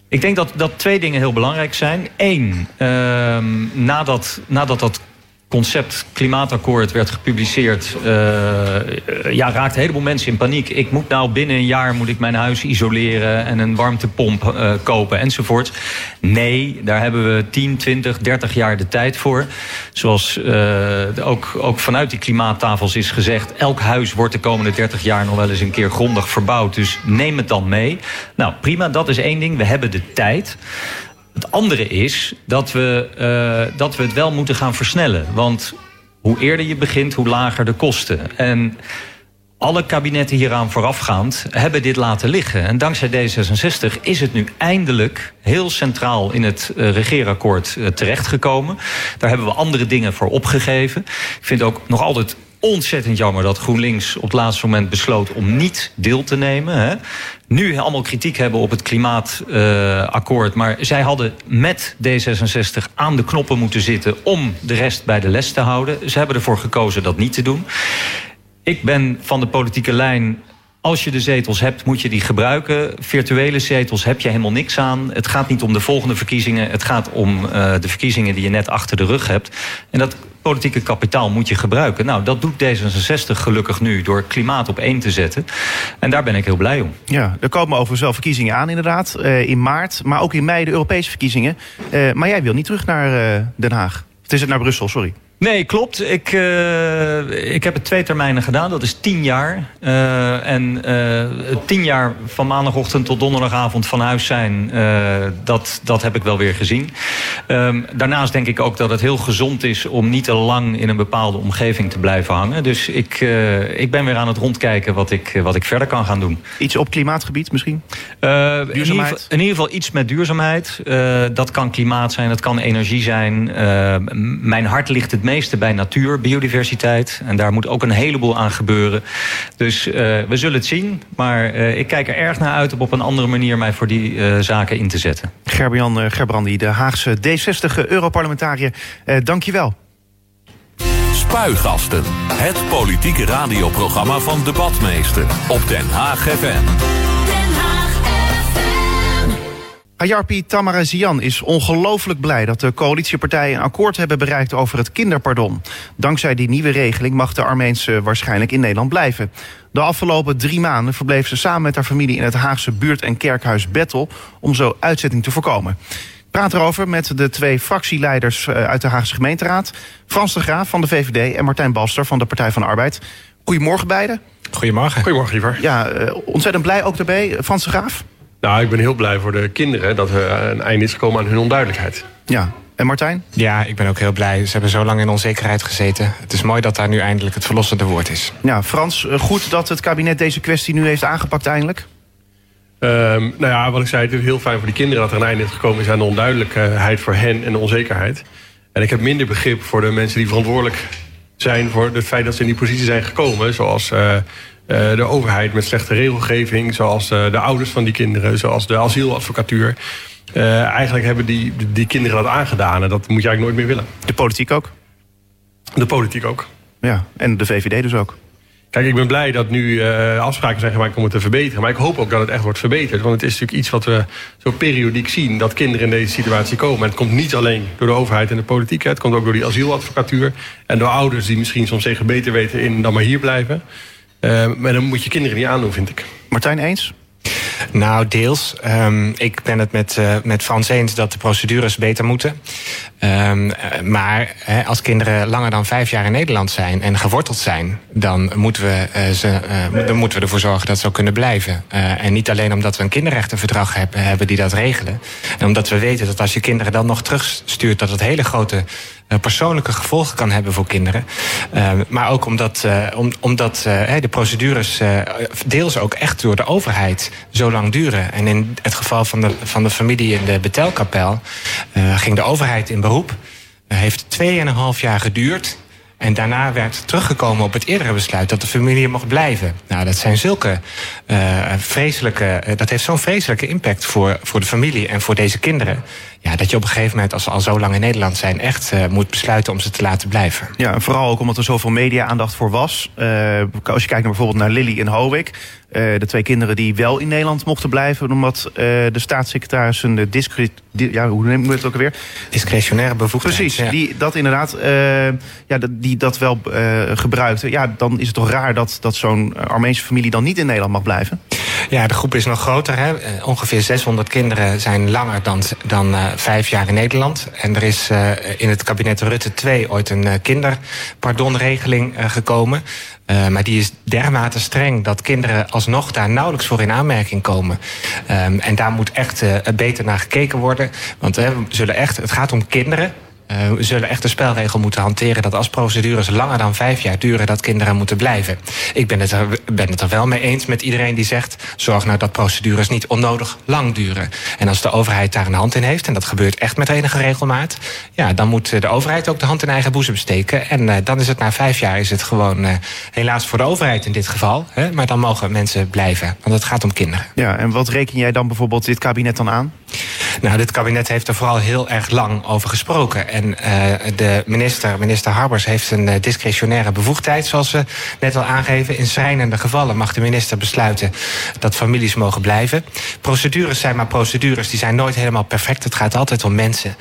ik denk dat, dat twee dingen heel belangrijk zijn. Eén, uh, nadat, nadat dat concept klimaatakkoord werd gepubliceerd... Uh, ja, raakte een heleboel mensen in paniek. Ik moet nou binnen een jaar moet ik mijn huis isoleren... en een warmtepomp uh, kopen enzovoort. Nee, daar hebben we 10, 20, 30 jaar de tijd voor. Zoals uh, ook, ook vanuit die klimaattafels is gezegd... elk huis wordt de komende 30 jaar nog wel eens een keer grondig verbouwd. Dus neem het dan mee. Nou, prima, dat is één ding. We hebben de tijd. Het andere is dat we, uh, dat we het wel moeten gaan versnellen. Want hoe eerder je begint, hoe lager de kosten. En alle kabinetten hieraan voorafgaand hebben dit laten liggen. En dankzij D66 is het nu eindelijk heel centraal in het uh, regeerakkoord uh, terechtgekomen. Daar hebben we andere dingen voor opgegeven. Ik vind ook nog altijd ontzettend jammer dat GroenLinks op het laatste moment besloot om niet deel te nemen. Hè. Nu allemaal kritiek hebben op het klimaatakkoord. maar zij hadden met D66 aan de knoppen moeten zitten om de rest bij de les te houden. Ze hebben ervoor gekozen dat niet te doen. Ik ben van de politieke lijn als je de zetels hebt, moet je die gebruiken. Virtuele zetels heb je helemaal niks aan. Het gaat niet om de volgende verkiezingen. Het gaat om uh, de verkiezingen die je net achter de rug hebt. En dat politieke kapitaal moet je gebruiken. Nou, dat doet D66 gelukkig nu door klimaat op één te zetten. En daar ben ik heel blij om. Ja, er komen overigens wel verkiezingen aan inderdaad. Uh, in maart, maar ook in mei de Europese verkiezingen. Uh, maar jij wil niet terug naar Den Haag. Het is het naar Brussel, sorry. Nee, klopt. Ik, uh, ik heb het twee termijnen gedaan. Dat is tien jaar. Uh, en uh, tien jaar van maandagochtend tot donderdagavond van huis zijn... dat, dat heb ik wel weer gezien. Um, daarnaast denk ik ook dat het heel gezond is... om niet te lang in een bepaalde omgeving te blijven hangen. Dus ik, ik ben weer aan het rondkijken wat ik, wat ik verder kan gaan doen. Iets op klimaatgebied misschien? duurzaamheid? In ieder, geval, in ieder geval iets met duurzaamheid. dat kan klimaat zijn, dat kan energie zijn. mijn hart ligt het meeste bij natuur, biodiversiteit. En daar moet ook een heleboel aan gebeuren. Dus uh, we zullen het zien. Maar uh, ik kijk er erg naar uit om op een andere manier mij voor die uh, zaken in te zetten. Gerbian Gerbrandi, de Haagse D60-Europarlementariër. dank je wel. Spuigasten. Het politieke radioprogramma van Debatmeester. Op Den Haag FM. Ayarpi Tamarazian is ongelooflijk blij dat de coalitiepartijen een akkoord hebben bereikt over het kinderpardon. Dankzij die nieuwe regeling mag de Armeense waarschijnlijk in Nederland blijven. De afgelopen drie maanden verbleef ze samen met haar familie in het Haagse buurt- en kerkhuis Bettel om zo uitzetting te voorkomen. Ik praat erover met de twee fractieleiders eh, uit de Haagse gemeenteraad. Frans de Graaf van de VVD en Martijn Balster van de Partij van de Arbeid. Goedemorgen beiden. Goedemorgen. Goedemorgen, Ivar. Ja, eh, ontzettend blij ook daarbij. Frans de Graaf? Nou, ik ben heel blij voor de kinderen dat er een einde is gekomen aan hun onduidelijkheid. Ja, en Martijn? Ja, ik ben ook heel blij. Ze hebben zo lang in onzekerheid gezeten. Het is mooi dat daar nu eindelijk het verlossende woord is. Ja, Frans, eh, goed dat het kabinet deze kwestie nu heeft aangepakt eindelijk? Um, nou ja, wat ik zei, het is heel fijn voor die kinderen dat er een einde is gekomen is aan de onduidelijkheid voor hen en de onzekerheid. En ik heb minder begrip voor de mensen die verantwoordelijk zijn voor het feit dat ze in die positie zijn gekomen. Zoals uh, de overheid met slechte regelgeving, zoals uh, de ouders van die kinderen, zoals de asieladvocatuur. Uh, eigenlijk hebben die, die kinderen dat aangedaan en dat moet je eigenlijk nooit meer willen. De politiek ook? De politiek ook. Ja, en de VVD dus ook. Kijk, ik ben blij dat nu uh, afspraken zijn gemaakt om het te verbeteren. Maar ik hoop ook dat het echt wordt verbeterd. Want het is natuurlijk iets wat we zo periodiek zien... dat kinderen in deze situatie komen. En het komt niet alleen door de overheid en de politiek. Hè. Het komt ook door die asieladvocatuur. En door ouders die misschien soms beter weten in dan maar hier blijven. Uh, maar dan moet je kinderen niet aandoen, vind ik. Martijn, eens? Nou, deels. Um, ik ben het met, uh, met Frans eens dat de procedures beter moeten. Um, maar he, als kinderen langer dan vijf jaar in Nederland zijn en geworteld zijn, dan moeten we, uh, ze, uh, dan moeten we ervoor zorgen dat ze ook kunnen blijven. en niet alleen omdat we een kinderrechtenverdrag hebben, hebben die dat regelen. En omdat we weten dat als je kinderen dan nog terugstuurt, dat het hele grote persoonlijke gevolgen kan hebben voor kinderen. Uh, maar ook omdat, om, omdat de procedures deels ook echt door de overheid zo lang duren. En in het geval van de, van de familie in de Betelkapel ging de overheid in beroep. Heeft 2,5 jaar geduurd. En daarna werd teruggekomen op het eerdere besluit dat de familie mocht blijven. Nou, dat zijn zulke uh, vreselijke. Uh, dat heeft zo'n vreselijke impact voor, voor de familie en voor deze kinderen. Ja, dat je op een gegeven moment, als ze al zo lang in Nederland zijn, echt uh, moet besluiten om ze te laten blijven. Ja, en vooral ook omdat er zoveel media-aandacht voor was. als je kijkt naar bijvoorbeeld naar Lily en Howick. De twee kinderen die wel in Nederland mochten blijven, omdat de staatssecretaris een discret, ja, hoe noemen we het ook alweer? Discretionaire bevoegdheid. Precies, ja. die dat inderdaad, ja, die dat wel gebruikte. Ja, dan is het toch raar dat, dat zo'n Armeense familie dan niet in Nederland mag blijven? Ja, de groep is nog groter. Hè? Uh, ongeveer 600 kinderen zijn langer dan, dan uh, vijf jaar in Nederland. En er is uh, in het kabinet Rutte 2 ooit een kinderpardonregeling gekomen. Maar die is dermate streng dat kinderen alsnog daar nauwelijks voor in aanmerking komen. Um, en daar moet echt beter naar gekeken worden. Want we zullen echt, het gaat om kinderen Uh, we zullen echt de spelregel moeten hanteren dat als procedures langer dan vijf jaar duren, dat kinderen moeten blijven. Ik ben het, er, ben er wel mee eens met iedereen die zegt: zorg nou dat procedures niet onnodig lang duren. En als de overheid daar een hand in heeft, en dat gebeurt echt met enige regelmaat, ja, dan moet de overheid ook de hand in eigen boezem steken. En uh, dan is het na vijf jaar is het gewoon uh, helaas voor de overheid in dit geval. Hè, maar dan mogen mensen blijven, want het gaat om kinderen. Ja, en wat reken jij dan bijvoorbeeld dit kabinet dan aan? Nou, dit kabinet heeft er vooral heel erg lang over gesproken. En uh, de minister, minister Harbers, heeft een uh, discretionaire bevoegdheid, zoals we net al aangeven. In schrijnende gevallen mag de minister besluiten dat families mogen blijven. Procedures zijn maar procedures, die zijn nooit helemaal perfect. Het gaat altijd om mensen.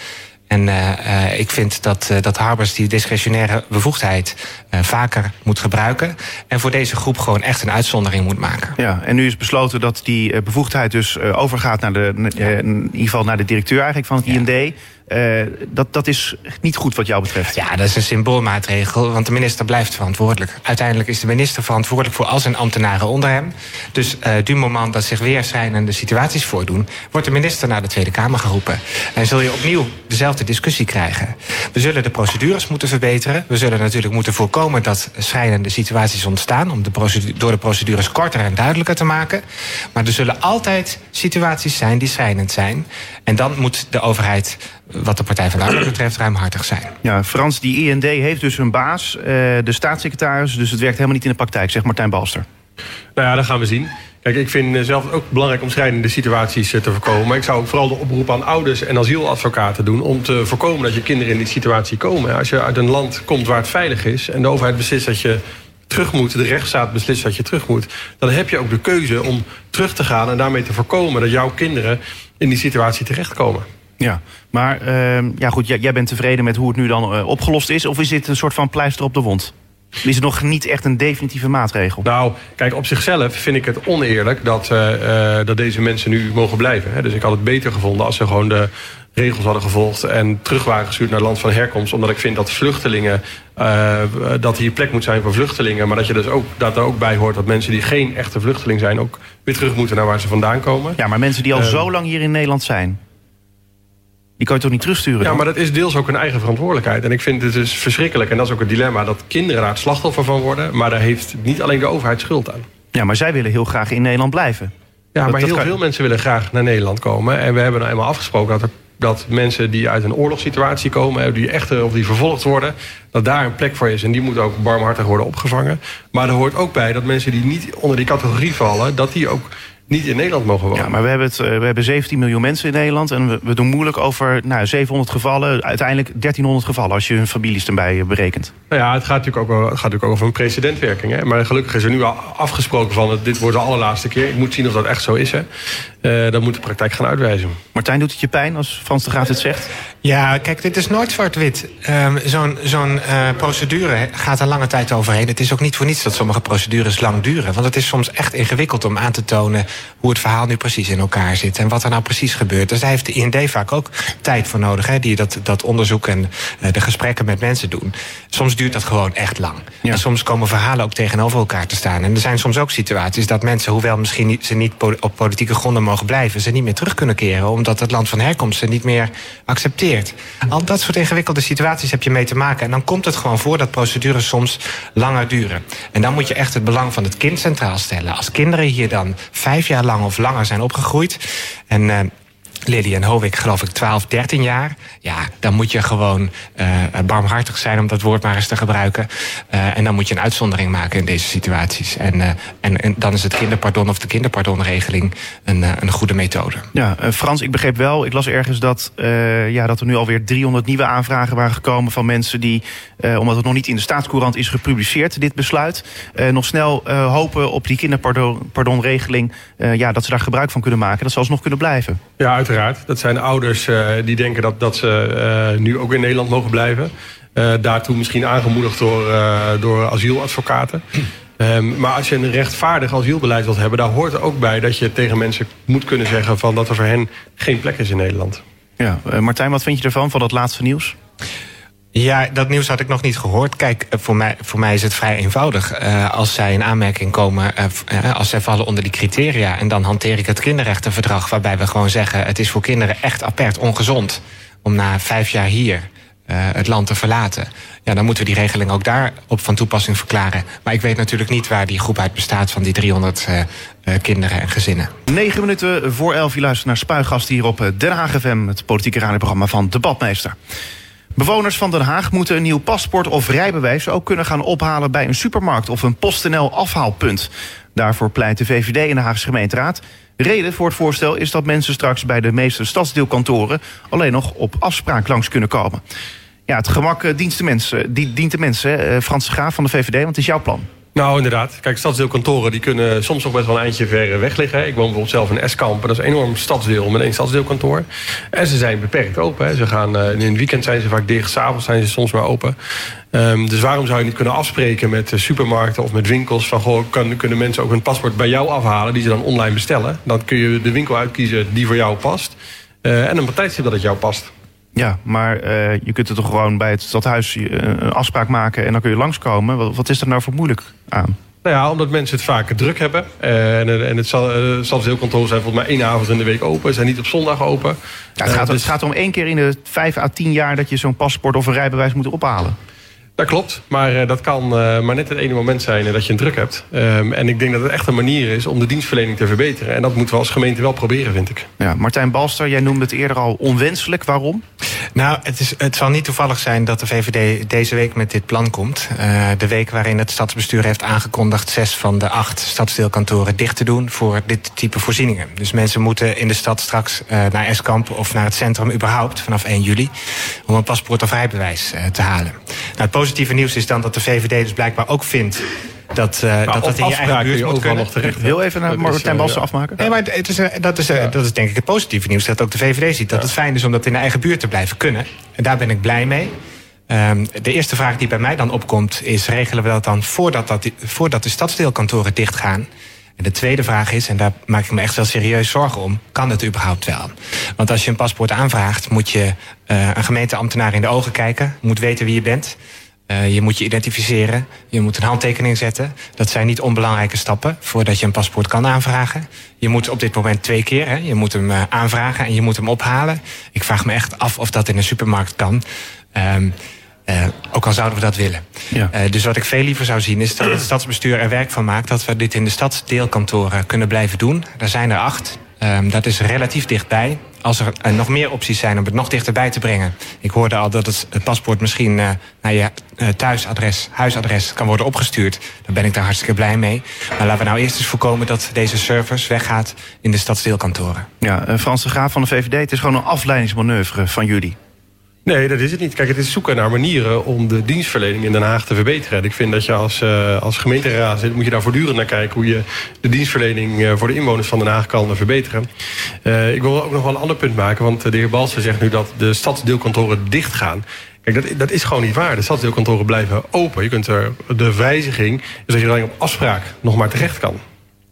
En uh, uh, ik vind dat, uh, dat Harbers die discretionaire bevoegdheid vaker moet gebruiken. En voor deze groep gewoon echt een uitzondering moet maken. Ja, en nu is besloten dat die bevoegdheid dus overgaat naar de, ja. in ieder geval naar de directeur eigenlijk van het IND. Uh, dat, dat is niet goed wat jou betreft. Ja, dat is een symboolmaatregel, want de minister blijft verantwoordelijk. Uiteindelijk is de minister verantwoordelijk voor al zijn ambtenaren onder hem. Dus uh, du moment dat zich weer schrijnende situaties voordoen... wordt de minister naar de Tweede Kamer geroepen. En zul je opnieuw dezelfde discussie krijgen. We zullen de procedures moeten verbeteren. We zullen natuurlijk moeten voorkomen dat schrijnende situaties ontstaan... om de door de procedures korter en duidelijker te maken. Maar er zullen altijd situaties zijn die schrijnend zijn. En dan moet de overheid wat de Partij van de Arbeid betreft ruimhartig zijn. Ja, Frans, die IND heeft dus een baas, uh, de staatssecretaris... dus het werkt helemaal niet in de praktijk, zegt Martijn Balster. Nou ja, dat gaan we zien. Kijk, ik vind zelf ook belangrijk om schrijdende situaties te voorkomen. Maar ik zou ook vooral de oproep aan ouders en asieladvocaten doen... om te voorkomen dat je kinderen in die situatie komen. Als je uit een land komt waar het veilig is... en de overheid beslist dat je terug moet, de rechtsstaat beslist dat je terug moet... dan heb je ook de keuze om terug te gaan en daarmee te voorkomen... dat jouw kinderen in die situatie terechtkomen. Ja, maar uh, ja, goed, jij, jij bent tevreden met hoe het nu dan uh, opgelost is? Of is dit een soort van pleister op de wond? Is het nog niet echt een definitieve maatregel? Nou, kijk, op zichzelf vind ik het oneerlijk dat, uh, uh, dat deze mensen nu mogen blijven. Hè. Dus ik had het beter gevonden als ze gewoon de regels hadden gevolgd en terug waren gestuurd naar het land van herkomst. Omdat ik vind dat vluchtelingen, uh, dat hier plek moet zijn voor vluchtelingen. Maar dat je dus ook, dat er ook bij hoort dat mensen die geen echte vluchteling zijn... ook weer terug moeten naar waar ze vandaan komen. Ja, maar mensen die al uh, zo lang hier in Nederland zijn... Die kan je toch niet terugsturen? Ja, dan? maar dat is deels ook een eigen verantwoordelijkheid. En ik vind het dus verschrikkelijk, en dat is ook het dilemma... dat kinderen daar het slachtoffer van worden... maar daar heeft niet alleen de overheid schuld aan. Ja, maar zij willen heel graag in Nederland blijven. Ja, dat, maar dat heel kan... veel mensen willen graag naar Nederland komen. En we hebben nou eenmaal afgesproken dat, er, dat mensen die uit een oorlogssituatie komen... die echt of die vervolgd worden, dat daar een plek voor is. En die moet ook barmhartig worden opgevangen. Maar er hoort ook bij dat mensen die niet onder die categorie vallen... dat die ook niet in Nederland mogen wonen. Ja, maar we hebben, het, we hebben 17 miljoen mensen in Nederland... en we, we doen moeilijk over nou, 700 gevallen, uiteindelijk 1300 gevallen... als je hun families erbij berekent. Nou ja, het gaat natuurlijk ook, het gaat natuurlijk ook over een precedentwerking. Hè? Maar gelukkig is er nu al afgesproken van... dit wordt de allerlaatste keer. Ik moet zien of dat echt zo is. Hè? Uh, dan moet de praktijk gaan uitwijzen. Martijn, doet het je pijn als Frans de Graaf het zegt? Ja, kijk, dit is nooit zwart-wit. Um, Zo'n zo'n uh, procedure gaat er lange tijd overheen. Het is ook niet voor niets dat sommige procedures lang duren. Want het is soms echt ingewikkeld om aan te tonen... hoe het verhaal nu precies in elkaar zit en wat er nou precies gebeurt. Dus daar heeft de IND vaak ook tijd voor nodig. Hè, die dat, dat onderzoek en uh, de gesprekken met mensen doen. Soms duurt dat gewoon echt lang. Ja. En soms komen verhalen ook tegenover elkaar te staan. En er zijn soms ook situaties dat mensen, hoewel misschien niet, ze niet op politieke gronden mogen blijven... ze niet meer terug kunnen keren... omdat het land van herkomst ze niet meer accepteert. Al dat soort ingewikkelde situaties heb je mee te maken. En dan komt het gewoon voor dat procedures soms langer duren. En dan moet je echt het belang van het kind centraal stellen. Als kinderen hier dan vijf jaar lang of langer zijn opgegroeid... en uh, Lily en Hovik, geloof ik, 12, 13 jaar. Ja, dan moet je gewoon uh, barmhartig zijn om dat woord maar eens te gebruiken. Uh, en dan moet je een uitzondering maken in deze situaties. En, uh, en, en dan is het kinderpardon of de kinderpardonregeling een, een goede methode. Ja, Frans, ik begreep wel, ik las ergens dat, ja, dat er nu alweer 300 nieuwe aanvragen waren gekomen van mensen die, omdat het nog niet in de staatscourant is gepubliceerd, dit besluit, nog snel hopen op die kinderpardonregeling, ja, dat ze daar gebruik van kunnen maken, dat ze alsnog kunnen blijven. Ja, uiteraard. Dat zijn ouders uh, die denken dat, dat ze uh, nu ook in Nederland mogen blijven. Uh, daartoe misschien aangemoedigd door, door asieladvocaten. Um, maar als je een rechtvaardig asielbeleid wilt hebben... daar hoort ook bij dat je tegen mensen moet kunnen zeggen... Van dat er voor hen geen plek is in Nederland. Ja, Martijn, wat vind je ervan, van dat laatste nieuws? Ja, dat nieuws had ik nog niet gehoord. Kijk, voor mij, voor mij is het vrij eenvoudig. Uh, als zij in aanmerking komen, uh, als zij vallen onder die criteria... en dan hanteer ik het kinderrechtenverdrag... waarbij we gewoon zeggen... het is voor kinderen echt apert ongezond om na vijf jaar hier het land te verlaten. Ja, dan moeten we die regeling ook daarop van toepassing verklaren. Maar ik weet natuurlijk niet waar die groep uit bestaat van die 300 uh, uh, kinderen en gezinnen. 9 minuten voor 11 je luistert naar Spuigast hier op Den Haag FM, het politieke radioprogramma van Debatmeester. Bewoners van Den Haag moeten een nieuw paspoort of rijbewijs ook kunnen gaan ophalen bij een supermarkt of een PostNL afhaalpunt. Daarvoor pleit de VVD in de Haagse gemeenteraad. Reden voor het voorstel is dat mensen straks bij de meeste stadsdeelkantoren alleen nog op afspraak langs kunnen komen. Ja, het gemak dient de mensen, dient de mensen Frans Graaf van de VVD, want is jouw plan. Nou, inderdaad. Kijk, stadsdeelkantoren die kunnen soms nog best wel een eindje ver weg liggen. Ik woon bijvoorbeeld zelf in Eskamp. Dat is een enorm stadsdeel met één stadsdeelkantoor. En ze zijn beperkt open. Hè. Ze gaan, uh, in het weekend zijn ze vaak dicht. S'avonds zijn ze soms maar open. Um, dus waarom zou je niet kunnen afspreken met supermarkten of met winkels... van goh, kan, kunnen mensen ook een paspoort bij jou afhalen... die ze dan online bestellen. Dan kun je de winkel uitkiezen die voor jou past. Uh, en een tijdstip dat het jou past. Ja, maar uh, je kunt er toch gewoon bij het stadhuis een afspraak maken... en dan kun je langskomen. Wat, wat is er nou voor moeilijk aan? Nou ja, omdat mensen het vaak druk hebben. Uh, en, en het stadsdeelkantoor zijn volgens mij één avond in de week open. Ze zijn niet op zondag open. Ja, het, gaat, uh, dus... het gaat om één keer in de vijf à tien jaar... dat je zo'n paspoort of een rijbewijs moet ophalen. Dat klopt, maar uh, dat kan uh, maar net het ene moment zijn dat je een druk hebt. Um, en ik denk dat het echt een manier is om de dienstverlening te verbeteren. En dat moeten we als gemeente wel proberen, vind ik. Ja, Martijn Balster, jij noemde het eerder al onwenselijk. Waarom? Nou, het, is, het zal niet toevallig zijn dat de VVD deze week met dit plan komt. Uh, de week waarin het stadsbestuur heeft aangekondigd... zes van de acht stadsdeelkantoren dicht te doen voor dit type voorzieningen. Dus mensen moeten in de stad straks naar Eskamp of naar het centrum überhaupt... vanaf 1 juli, om een paspoort of rijbewijs te halen. Nou, het positieve nieuws is dan dat de VVD dus blijkbaar ook vindt dat uh, dat, dat in je eigen buurt moet kunnen. Nog terecht, Heel even naar Martijn Bassen ja. afmaken. Nee, maar het is, dat, is, ja. dat is denk ik het positieve nieuws. Dat ook de VVD ziet dat ja. het fijn is om dat in de eigen buurt te blijven kunnen. En daar ben ik blij mee. Um, de eerste vraag die bij mij dan opkomt is... regelen we dat dan voordat, dat, voordat de stadsdeelkantoren dichtgaan... En de tweede vraag is, en daar maak ik me echt wel serieus zorgen om... kan het überhaupt wel? Want als je een paspoort aanvraagt... moet je uh, een gemeenteambtenaar in de ogen kijken... moet weten wie je bent... Uh, je moet je identificeren, je moet een handtekening zetten. Dat zijn niet onbelangrijke stappen voordat je een paspoort kan aanvragen. Je moet op dit moment twee keer, hè, je moet hem uh, aanvragen en je moet hem ophalen. Ik vraag me echt af of dat in een supermarkt kan. Um, uh, ook al zouden we dat willen. Ja. Uh, dus wat ik veel liever zou zien is dat het stadsbestuur er werk van maakt... dat we dit in de stadsdeelkantoren kunnen blijven doen. Er zijn er acht. Um, dat is relatief dichtbij. Als er uh, nog meer opties zijn om het nog dichterbij te brengen. Ik hoorde al dat het, paspoort misschien uh, naar je uh, thuisadres, huisadres kan worden opgestuurd. Dan ben ik daar hartstikke blij mee. Maar laten we nou eerst eens voorkomen dat deze service weggaat in de stadsdeelkantoren. Ja, Frans de Graaf van de VVD, het is gewoon een afleidingsmanoeuvre van jullie. Nee, dat is het niet. Kijk, het is zoeken naar manieren om de dienstverlening in Den Haag te verbeteren. En ik vind dat je als, uh, als gemeenteraad zit, moet je daar voortdurend naar kijken hoe je de dienstverlening uh, voor de inwoners van Den Haag kan verbeteren. Uh, ik wil ook nog wel een ander punt maken, want de heer Balsen zegt nu dat de stadsdeelkantoren dicht gaan. Kijk, dat, dat is gewoon niet waar. De stadsdeelkantoren blijven open. Je kunt er, de wijziging is dat je alleen op afspraak nog maar terecht kan.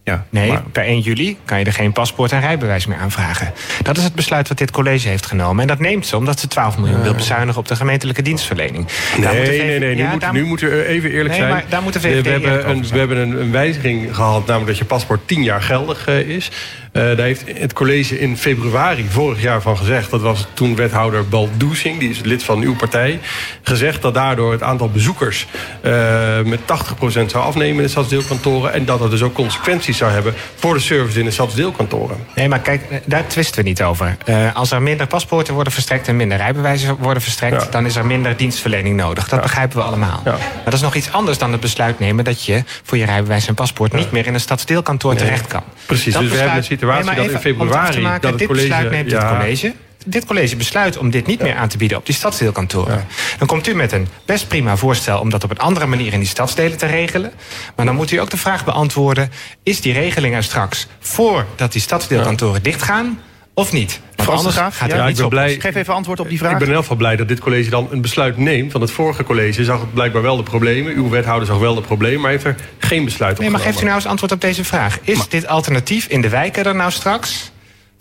Ja, nee, maar... per 1 juli kan je er geen paspoort en rijbewijs meer aanvragen. Dat is het besluit wat dit college heeft genomen. En dat neemt ze omdat ze 12 miljoen wil bezuinigen op de gemeentelijke dienstverlening. Nee, nee, nee, nee. Nu, moet, daar... nu moeten we even eerlijk nee, zijn. Maar daar moet de VVD we, hebben een, we hebben een, een, wijziging gehad, namelijk dat je paspoort 10 jaar geldig uh, is. Uh, daar heeft het college in februari vorig jaar van gezegd... dat was toen wethouder Baldoesing, die is lid van uw partij... gezegd dat daardoor het aantal bezoekers uh, met 80% zou afnemen in de stadsdeelkantoren... en dat dat dus ook consequenties zou hebben voor de service in de stadsdeelkantoren. Nee, maar kijk, daar twisten we niet over. Uh, als er minder paspoorten worden verstrekt en minder rijbewijzen worden verstrekt... Ja. dan is er minder dienstverlening nodig. Dat ja. begrijpen we allemaal. Ja. Maar dat is nog iets anders dan het besluit nemen... dat je voor je rijbewijs en paspoort niet meer in een stadsdeelkantoor nee. terecht kan. Precies, dat dus we hebben situatie nee, dat in februari... Maken, dat het dit college, besluit neemt het college. Dit college besluit om dit niet ja. meer aan te bieden op die stadsdeelkantoren. Ja. Dan komt u met een best prima voorstel om dat op een andere manier in die stadsdelen te regelen. Maar dan moet u ook de vraag beantwoorden: is die regeling er straks voordat die stadsdeelkantoren ja. dichtgaan? Of niet? Want anders gaat ja, er ik ben blij. Geef even antwoord op die vraag. Ik ben in elk geval blij dat dit college dan een besluit neemt. Want het vorige college zag het blijkbaar wel de problemen. Uw wethouder zag wel de problemen, maar heeft er geen besluit op Nee, maar geeft u nou eens antwoord op deze vraag. Is maar... dit alternatief in de wijken er nou straks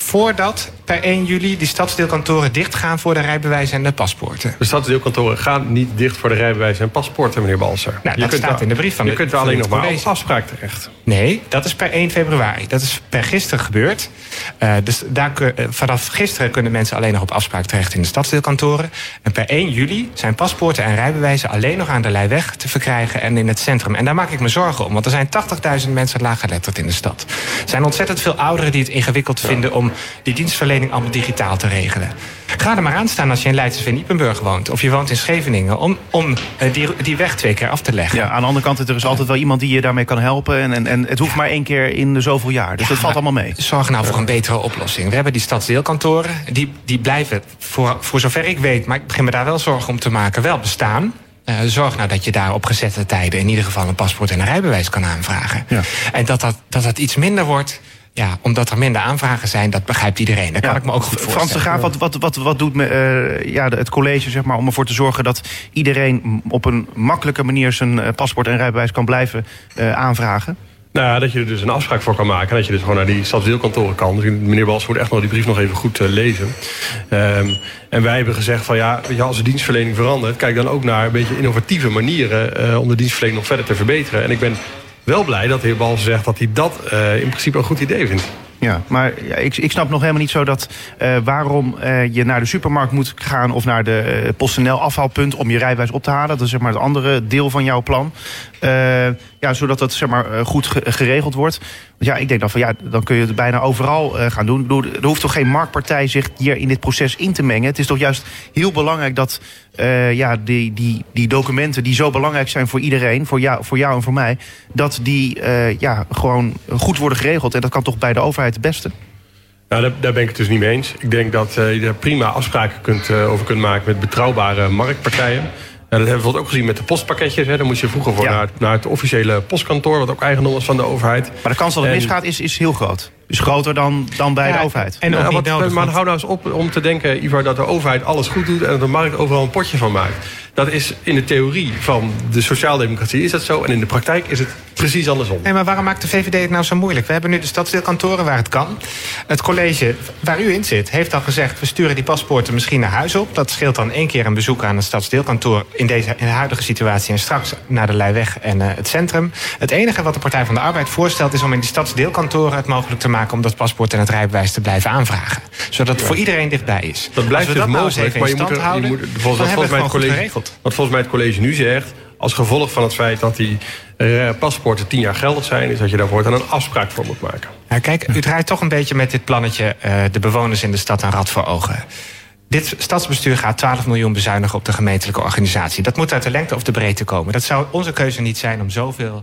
voordat per 1 juli die stadsdeelkantoren dichtgaan voor de rijbewijzen en de paspoorten. De stadsdeelkantoren gaan niet dicht voor de rijbewijzen en paspoorten, meneer Balser. Nou, dat kunt staat wel- in de brief van Je de- kunt wel van alleen nog maar op afspraak terecht. Nee, dat is per 1 februari. Dat is per gisteren gebeurd. Eh, dus daar, eh, vanaf gisteren kunnen mensen alleen nog op afspraak terecht in de stadsdeelkantoren. En per 1 juli zijn paspoorten en rijbewijzen alleen nog aan de Leijweg te verkrijgen en in het centrum. En daar maak ik me zorgen om, want er zijn 80.000 mensen laaggeletterd in de stad. Er zijn ontzettend veel ouderen die het ingewikkeld vinden om die dienstverlening allemaal digitaal te regelen. Ga er maar aan staan als je in Leidse Iepenburg woont of je woont in Scheveningen om, om eh, die, die weg twee keer af te leggen. Ja, aan de andere kant, er is altijd wel iemand die je daarmee kan helpen. En, en, en het hoeft maar één keer in de zoveel jaar. Dus dat valt allemaal mee. Zorg nou voor een betere oplossing. We hebben die stadsdeelkantoren. Die, die blijven, voor, voor zover ik weet, maar ik begin me daar wel zorgen om te maken, wel bestaan. Eh, zorg nou dat je daar op gezette tijden in ieder geval een paspoort en een rijbewijs kan aanvragen. En dat dat, dat dat iets minder wordt. Ja, omdat er minder aanvragen zijn, dat begrijpt iedereen. Dat kan ik me ook goed voorstellen. Frans de Graaf, wat, wat, wat, wat doet me, eh, ja, het college zeg maar, om ervoor te zorgen dat iedereen op een makkelijke manier zijn eh, paspoort en rijbewijs kan blijven eh, aanvragen? Nou, ja, dat je er dus een afspraak voor kan maken. En dat je dus gewoon naar die stadsdeelkantoren kan. Dus meneer Bals moet echt nog die brief nog even goed lezen. Ehm, en wij hebben gezegd van ja, weet je, als de dienstverlening verandert... kijk dan ook naar een beetje innovatieve manieren... eh, om de dienstverlening nog verder te verbeteren. En ik ben wel blij dat de heer Bals zegt dat hij dat eh, in principe een goed idee vindt. Ja, maar ja, ik, ik snap nog helemaal niet zo dat eh, waarom eh, je naar de supermarkt moet gaan of naar de eh, PostNL afhaalpunt om je rijbewijs op te halen. Dat is zeg maar het andere deel van jouw plan. Ja, zodat dat zeg maar eh, goed ge- geregeld wordt. Want ja, ik denk dan van ja, dan kun je het bijna overal eh, gaan doen. Er hoeft toch geen marktpartij zich hier in dit proces in te mengen. Het is toch juist heel belangrijk dat eh, ja, die, die, die documenten die zo belangrijk zijn voor iedereen, voor jou, voor jou en voor mij, dat die ja, gewoon goed worden geregeld. En dat kan toch bij de overheid het beste? Nou, daar, daar ben ik het dus niet mee eens. Ik denk dat je er prima afspraken kunt, over kunt maken met betrouwbare marktpartijen. Dat hebben we bijvoorbeeld ook gezien met de postpakketjes. Hè. Dan moest je vroeger voor naar, het- naar het officiële postkantoor, wat ook eigendom was van de overheid. Maar de kans dat het En- misgaat is, is heel groot. Is groter dan, dan bij Ja, de overheid. En ook niet wat, nodig, maar hou nou eens op om te denken, Ivar, dat de overheid alles goed doet en dat de markt overal een potje van maakt. Dat is in de theorie van de sociaaldemocratie is dat zo. En in de praktijk is het precies andersom. Nee, maar waarom maakt de VVD het nou zo moeilijk? We hebben nu de stadsdeelkantoren waar het kan. Het college waar u in zit heeft al gezegd... we sturen die paspoorten misschien naar huis op. Dat scheelt dan één keer een bezoek aan een stadsdeelkantoor... in, deze, in de huidige situatie en straks naar de Leijweg en eh, het centrum. Het enige wat de Partij van de Arbeid voorstelt... is om in die stadsdeelkantoren het mogelijk te maken... om dat paspoort en het rijbewijs te blijven aanvragen. Zodat het voor iedereen dichtbij is. Dat blijft dus dat nou mogelijk, even maar in je moet, er, je houden... moet volgens, volgens, mij het college, geregeld. wat volgens mij het college nu zegt... als gevolg van het feit dat die eh, paspoorten tien jaar geldig zijn... is dat je daarvoor dan een afspraak voor moet maken. Ja, kijk, u draait toch een beetje met dit plannetje eh, de bewoners in de stad een rad voor ogen. Dit stadsbestuur gaat 12 miljoen bezuinigen op de gemeentelijke organisatie. Dat moet uit de lengte of de breedte komen. Dat zou onze keuze niet zijn om zoveel